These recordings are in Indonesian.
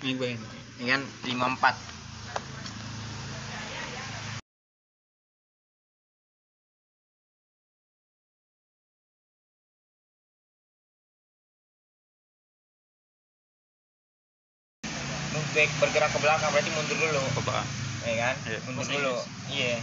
Ini gue. ya kan 54 Nubek bergerak ke belakang berarti mundur dulu Coba. ya kan Iya. mundur Masa dulu iya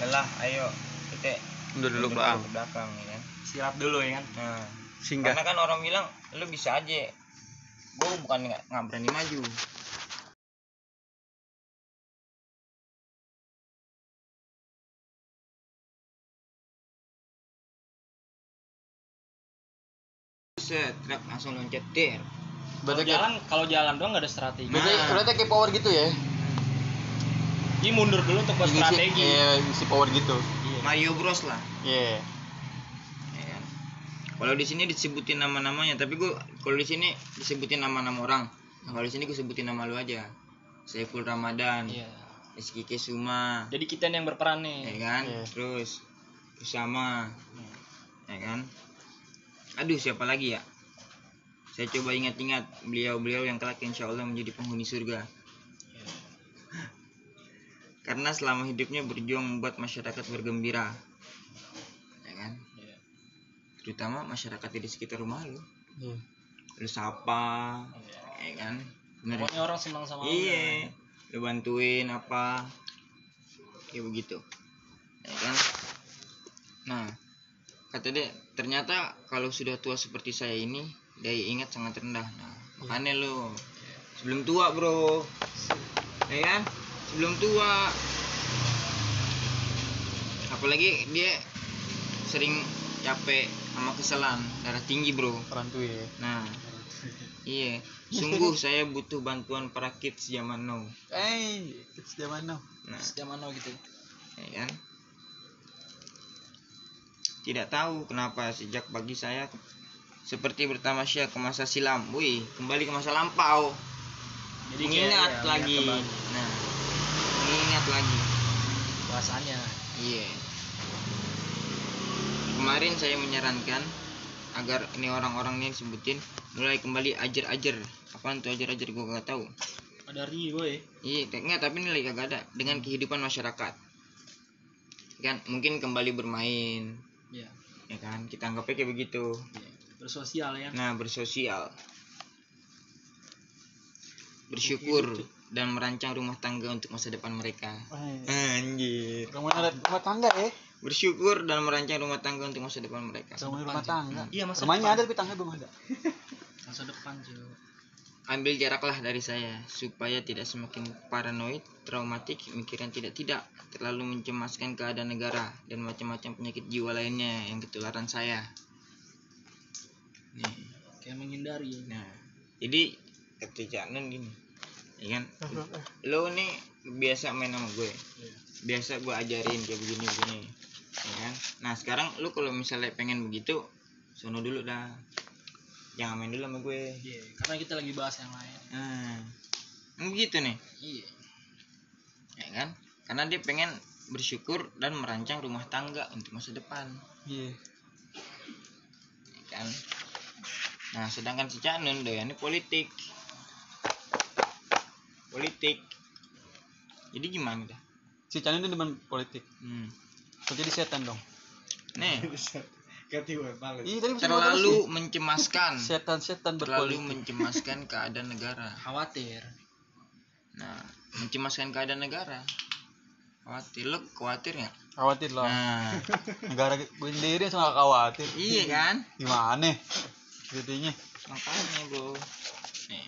lelah ayo kita Mundur dulu bang. ke belakang ya kan Istirahat dulu ya kan. nah Singgah. karena kan orang bilang lu bisa aja gue bukan nggak berani maju set truk langsung loncat der Kalau jalan kalau jalan doang nggak ada strategi. berarti, Nah. berarti kayak power gitu ya? Ini mundur dulu untuk buat strategi. Iya, isi power gitu. Iya. Mario Bros lah Iya. ya kan kalau di sini disebutin nama-namanya tapi gue kalau di sini disebutin nama-nama orang nah, kalau di sini gue sebutin nama lu aja Saiful Ramadan Iya. Rizky Kesuma Jadi kita yang berperan ya nih. kan Iya. terus Usama ya kan aduh siapa lagi ya saya coba ingat-ingat beliau-beliau yang kelak insya Allah menjadi penghuni surga Iya. karena selama hidupnya berjuang membuat masyarakat bergembira ya. Terutama masyarakat di sekitar rumah lu. Iya. lu sapa Iya. ya kan? Bener. Pokoknya orang senang sama lu. iya. lu bantuin apa kayak begitu. Ya kan? Nah kata dia ternyata kalau sudah tua seperti saya ini daya ingat sangat rendah. Nah makanya lu sebelum tua bro. Ya kan? Sebelum tua. Apalagi dia sering capek sama keselan darah tinggi bro. Orang tua ya. nah iya. Sungguh saya butuh bantuan para kids zaman now. Eh, it's zaman now. nah. Setiap mana gitu. ya kan? Tidak tahu kenapa sejak pagi saya seperti bertamasya ke masa silam. Wih kembali ke masa lampau. Jadi mengingat ya, lagi. nah mengingat lagi. Bahasanya. iya kemarin saya menyarankan agar ini orang-orang ini sebutin mulai kembali ajar-ajar apaan tuh ajar-ajar gue gak tahu Ada ri boy. Iya, t- enggak tapi nilai kagak ada dengan kehidupan masyarakat. Kan mungkin kembali bermain, Iya. ya kan? Kita anggapnya kayak begitu. Iya. Bersosial ya. Nah, bersosial. Bersyukur dan merancang rumah tangga untuk masa depan mereka. Anjir. Kamu ada rumah tangga ya? Bersyukur dan merancang rumah tangga untuk masa depan mereka. Kamu rumah tangga. Iya, masa Rumahnya ada depan. tapi tangga belum ada. Masa depan cuy. Ambil jaraklah dari saya supaya tidak semakin paranoid, traumatik, mikiran tidak-tidak, terlalu mencemaskan keadaan negara dan macam-macam penyakit jiwa lainnya yang ketularan saya. Nih, Kayak menghindari. nah, jadi ketika gini, ya kan? Lo nih biasa main sama gue, Iya. biasa gue ajarin kayak begini-begini, ya kan? Nah sekarang lu kalau misalnya pengen begitu, sono dulu dah, jangan main dulu sama gue. Iya, karena kita lagi bahas yang lain. Nah, begitu nih, Iya. ya kan? Karena dia pengen bersyukur dan merancang rumah tangga untuk masa depan, Iya. ya kan? Nah, sedangkan si Canun doyannya politik, politik. Jadi gimana dah? Si Chan itu demen politik. Hmm. Jadi setan dong? Nih, Iya tadi terlalu mencemaskan, setan-setan terlalu mencemaskan keadaan negara. Khawatir. Nah, mencemaskan keadaan negara. Khawatir, lo khawatir nggak? Khawatir lah. Nah, Negara gue sendiri sama khawatir. iya kan? Gimana? Jadinya. makanya bro nih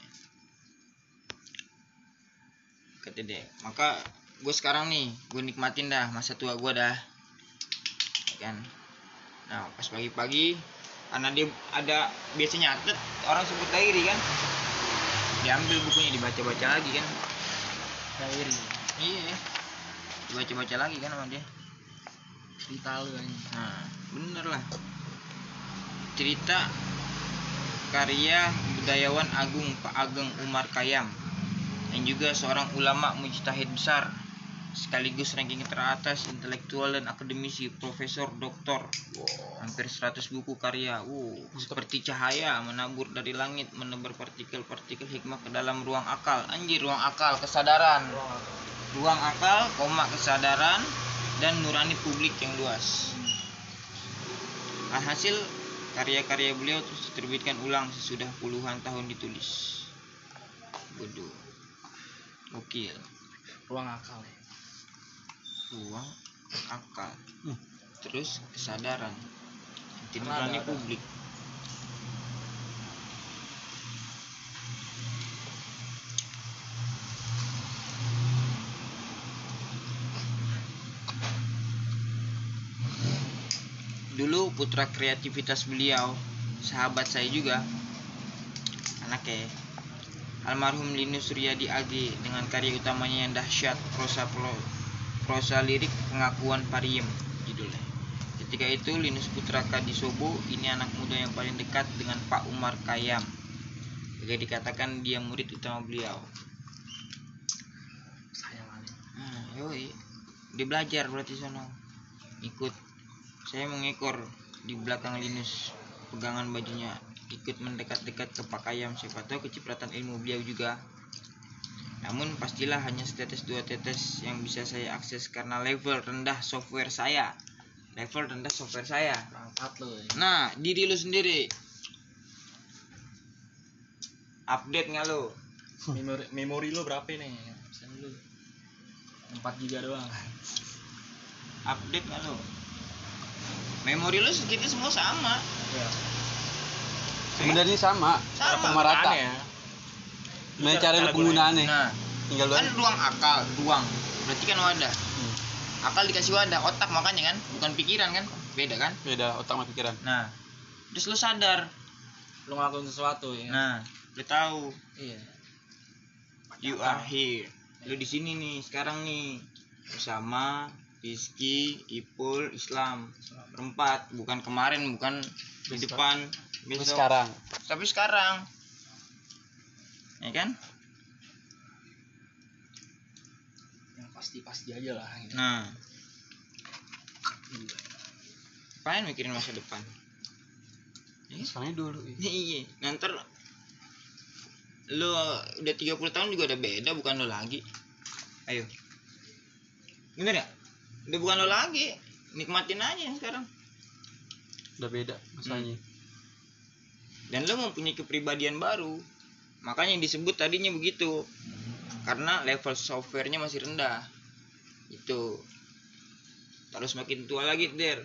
kata deh maka gue sekarang nih gue nikmatin dah masa tua gue dah kan. Nah pas pagi-pagi karena dia ada biasanya nyatet orang sebut diary kan. Diambil bukunya dibaca-baca lagi kan. Diary. iya. Dibaca-baca lagi kan sama dia. Cerita lu anjing. Nah, bener lah. Cerita karya budayawan agung Pak Ageng Umar Kayam. Yang juga seorang ulama mujtahid besar sekaligus ranking teratas intelektual dan akademisi profesor doktor. Hampir 100 buku karya. Uh seperti cahaya menabur dari langit menebar partikel-partikel hikmah ke dalam ruang akal. Anjir ruang akal kesadaran. Ruang akal koma kesadaran dan nurani publik yang luas. Alhasil karya-karya beliau terus diterbitkan ulang sesudah puluhan tahun ditulis. Bodoh gokil. Ruang akal ya ruang akal Hmm. terus kesadaran ada. publik dulu putra kreativitas beliau sahabat saya juga anaknya almarhum Linus Suryadi AG dengan karya utamanya yang dahsyat prosa pro- prosa lirik pengakuan pariem judulnya ketika itu Linus Putra Kadisobo ini anak muda yang paling dekat dengan Pak Umar Kayam juga dikatakan dia murid utama beliau saya Nah, yoi. Dia belajar berarti sono. Ikut. Saya mengekor di belakang Linus pegangan bajunya ikut mendekat-dekat ke Pak Kayam siapa tahu kecipratan ilmu beliau juga namun pastilah hanya setetes dua tetes yang bisa saya akses karena level rendah software saya. Level rendah software saya. Ya. nah diri lu sendiri. Update nggak lo memori memori lo berapa nih pesan lu. 4 giga doang. Update nggak lo memori lu segitu semua sama. Ya Sebenarnya sama, Sama. sama rata. ya Main cara lu penggunaannya. nah Tinggal lu kan ruang akal ruang. Berarti kan wadah. Hmm. akal dikasih wadah otak makanya kan bukan pikiran kan? Beda kan? Beda otak sama pikiran. nah. Terus lu sadar. Lo ngelakuin sesuatu ya. Nah lu tahu. Iya. You are here. Lu di sini nih sekarang nih. Bersama Rizky, Ipul, Islam. Berempat. Bukan kemarin bukan di Besok. depan. Besok. sekarang. Tapi sekarang ya kan? Yang pasti pasti aja lah gitu. nah. Apain mikirin masa depan. Sekarangnya dulu. iya. Nanti lo udah 30 tahun juga udah beda bukan lo lagi. Ayo. Bener ya udah bukan lo lagi. Nikmatin aja yang sekarang. Udah beda masanya. dan lo mempunyai kepribadian baru makanya disebut tadinya begitu. Karena level softwarenya masih rendah. Itu. Terus makin tua lagi der.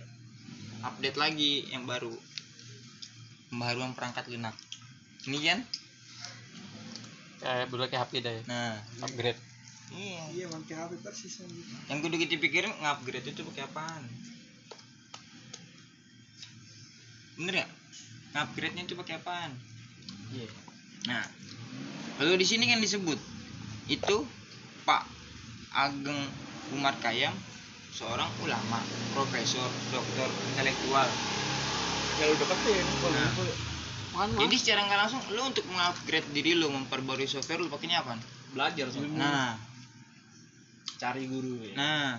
Update lagi yang baru. Pembaruan perangkat lunak ini kan? Kayak dulu kayak HP dah ya. nah. Upgrade. iya. Iya pakai HP persis yang kudu kita pikirin ngupgrade itu pakai apaan? Bener ya ngupgrade nya itu pakai apaan? Iya nah lalu di sini kan disebut itu Pak Ageng Umar Kayam seorang ulama profesor dokter intelektual. Ya udah deketin Nah. Makan jadi secara nggak langsung lu untuk mengupgrade diri lu memperbarui software lu pakainya apa? Belajar soalnya nah. Cari guru ya. Nah.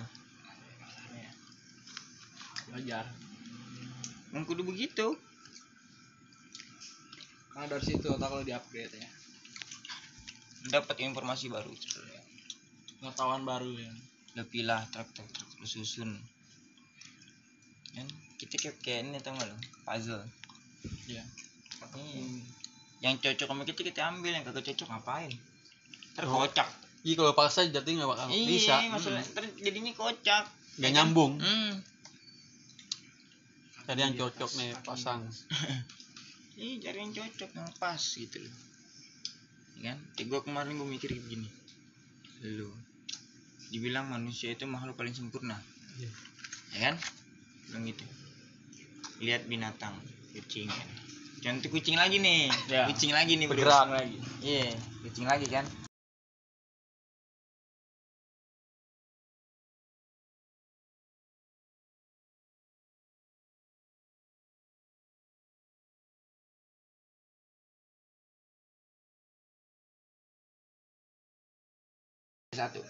Belajar. Yang kudu begitu karena dari situ otak lo di upgrade ya dapat informasi baru pengetahuan baru ya lu pilah truk truk truk lu susun kan kita kayak kayak ini tau gak lu puzzle iya Iya. yang cocok sama kita kita ambil yang kagak cocok ngapain ntar Oh. Iya kalau paksa jadi nggak bakal iya bisa. Hmm. ntar jadinya kocak Nggak nyambung. hmm. Jadi yang cocok nih pasang. iya cari yang cocok yang pas gitu loh. Ya kan? Kayak gua kemarin gua mikir begini lu dibilang manusia itu makhluk paling sempurna. Iya. ya kan? Bilang gitu. Lihat binatang kucing. Kan contoh kucing lagi nih. Ya. kucing lagi nih. Bergerak. lagi. Iya kucing lagi kan satu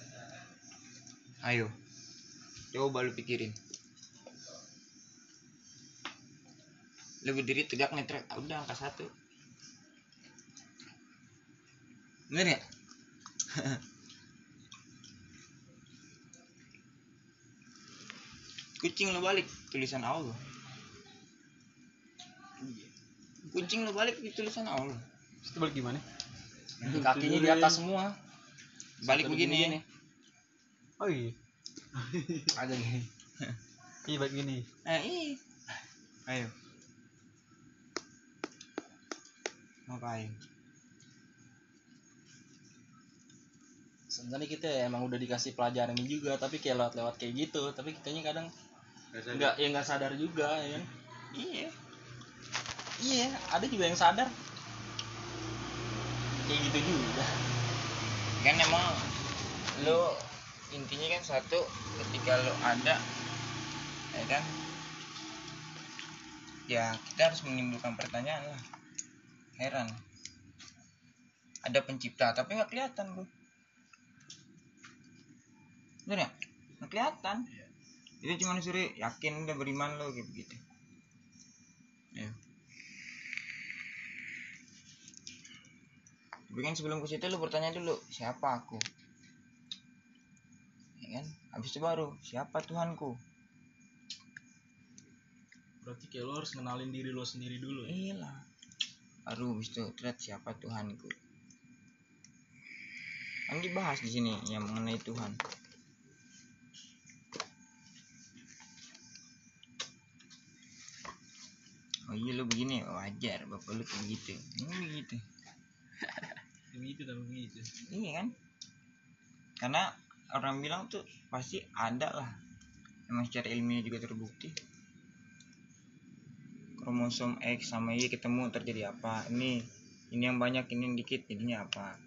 Ayo. Coba lu pikirin. Lu berdiri tegak nih trek. Ah, Udah angka satu. Bener ya? Kucing lo balik tulisan Allah. Kucing lo balik di tulisan Allah. Itu balik gimana? Kakinya di atas semua. Balik begini. begini. Oh iya. Ada gini. Iya balik gini. Eh, ih. Ayo. Ngapain? Sebenarnya kita ya emang udah dikasih pelajaran ini juga, tapi kayak lewat-lewat kayak gitu. Tapi kitanya kadang nggak ya nggak sadar juga ya kan. Iya. Iya, ada juga yang sadar. Kayak gitu juga. Kan emang lo intinya kan satu ketika lo ada ya kan? Ya kita harus menimbulkan pertanyaan lah. Heran. Ada pencipta tapi nggak kelihatan bro bener ya nggak kelihatan. Itu cuma disuruh yakin udah beriman lo begitu ya kan sebelum ke situ lo bertanya dulu siapa aku? Ya kan? Habis itu baru siapa Tuhanku? Berarti kayak lo harus kenalin diri lo sendiri dulu ya. iyalah baru habis itu terlihat siapa Tuhanku? Kan dibahas di sini yang mengenai Tuhan. Oh iya lo begini wajar bapak lu kayak gitu. Ini begitu Begitu dan begitu. iya kan? Karena orang bilang tuh pasti ada lah. Emang secara ilmiah juga terbukti. Kromosom X sama Y ketemu terjadi apa? Ini ini yang banyak ini yang dikit jadinya apa?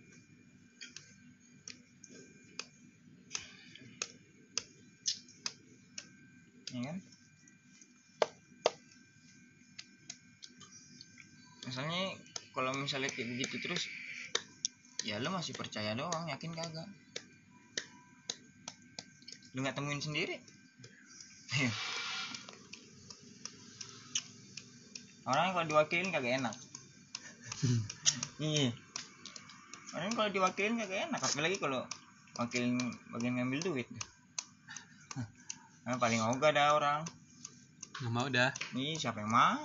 Ya kan? Misalnya kalau misalnya kayak begitu terus ya lo masih percaya doang yakin kagak lu nggak temuin sendiri Iya. orang kalau diwakilin kagak enak iya orang kalau diwakilin kagak enak apalagi kalau wakilin bagian ngambil duit nah, paling ogah ada orang Nggak mau dah. Ih, siapa yang mau?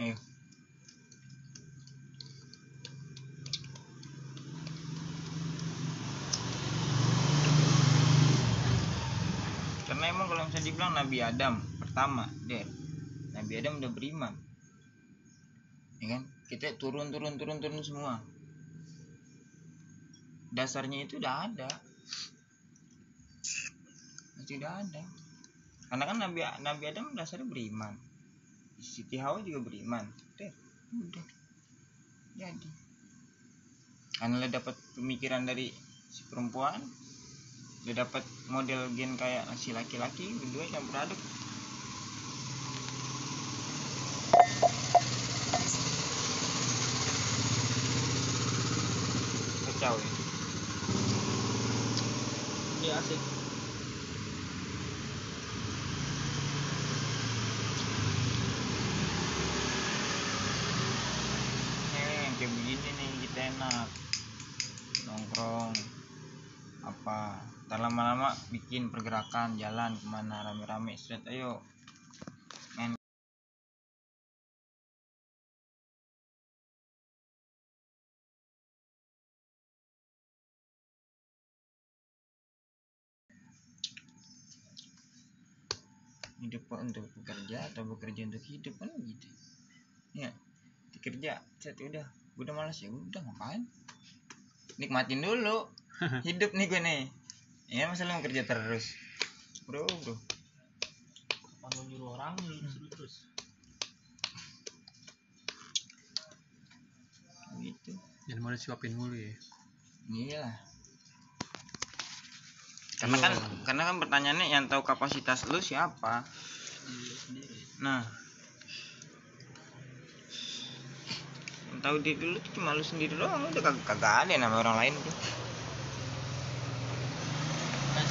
Ayo. Karena emang dibilang Nabi Adam pertama, der, Nabi Adam udah beriman, ya kan? Kita turun turun turun turun semua. Dasarnya itu udah ada, masih udah ada. Karena kan Nabi Nabi Adam dasarnya beriman. Siti Hawa juga beriman. Deh, udah. Jadi. Karena dapat pemikiran dari si perempuan lo dapat model gen kayak si laki-laki berdua campur aduk kacau ya Ini asik. Nih, yang kayak begini nih kita enak nongkrong apa ntar lama-lama bikin pergerakan jalan ke mana rame-rame set ayo main hidup untuk bekerja atau bekerja untuk hidup kan gitu. Ya kerja set udah. Udah malas ya udah ngapain? Nikmatin dulu. Hidup nih gue nih ya masa lu kerja terus. Bro bro. Kapan lo nyuruh orang lu suruh terus. gitu. Jangan mau disuapin mulu ya. iya. Karena kan karena kan pertanyaannya yang tahu kapasitas lu siapa? Diri sendiri. nah. Yang tahu diri lu tuh cuma lu sendiri doang. Udah kagak kagak ada nama orang lain tuh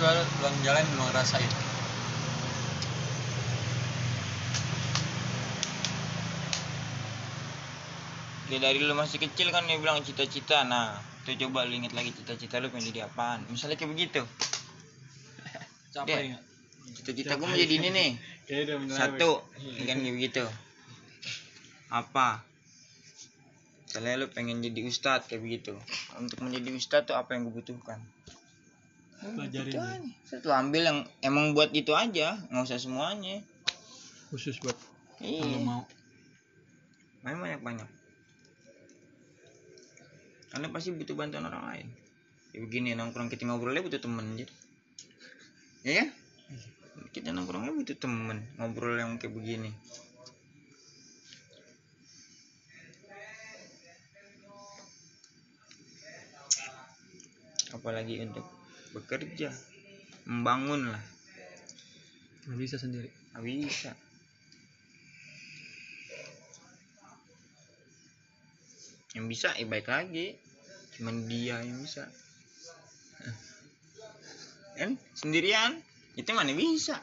kecuali lu jalan lu ngerasain Ya dari lu masih kecil kan dia bilang cita-cita. Nah, itu coba lu inget lagi cita-cita lu pengen jadi apaan. Misalnya kayak begitu. capek nggak Cita-cita gue mau jadi ini nih. Kayaknya udah bener Satu, kan kayak begitu. Apa? Misalnya lu pengen jadi ustadz kayak begitu. Untuk menjadi ustadz tuh apa yang gue butuhkan? Pelajarin Itu ya. aja. Lu ambil yang emang buat itu aja, nggak usah semuanya. khusus buat Iya. kalau mau Main banyak-banyak. Karena pasti butuh bantuan orang lain. Ya begini nongkrong kita ngobrolnya butuh temen jadi. Ya kan? Kita nongkrongnya butuh temen ngobrol yang kayak begini. Apalagi untuk bekerja, membangun lah, nggak bisa sendiri nggak bisa. Yang bisa, ya baik lagi. Cuman dia yang bisa. Kan sendirian, itu mana bisa.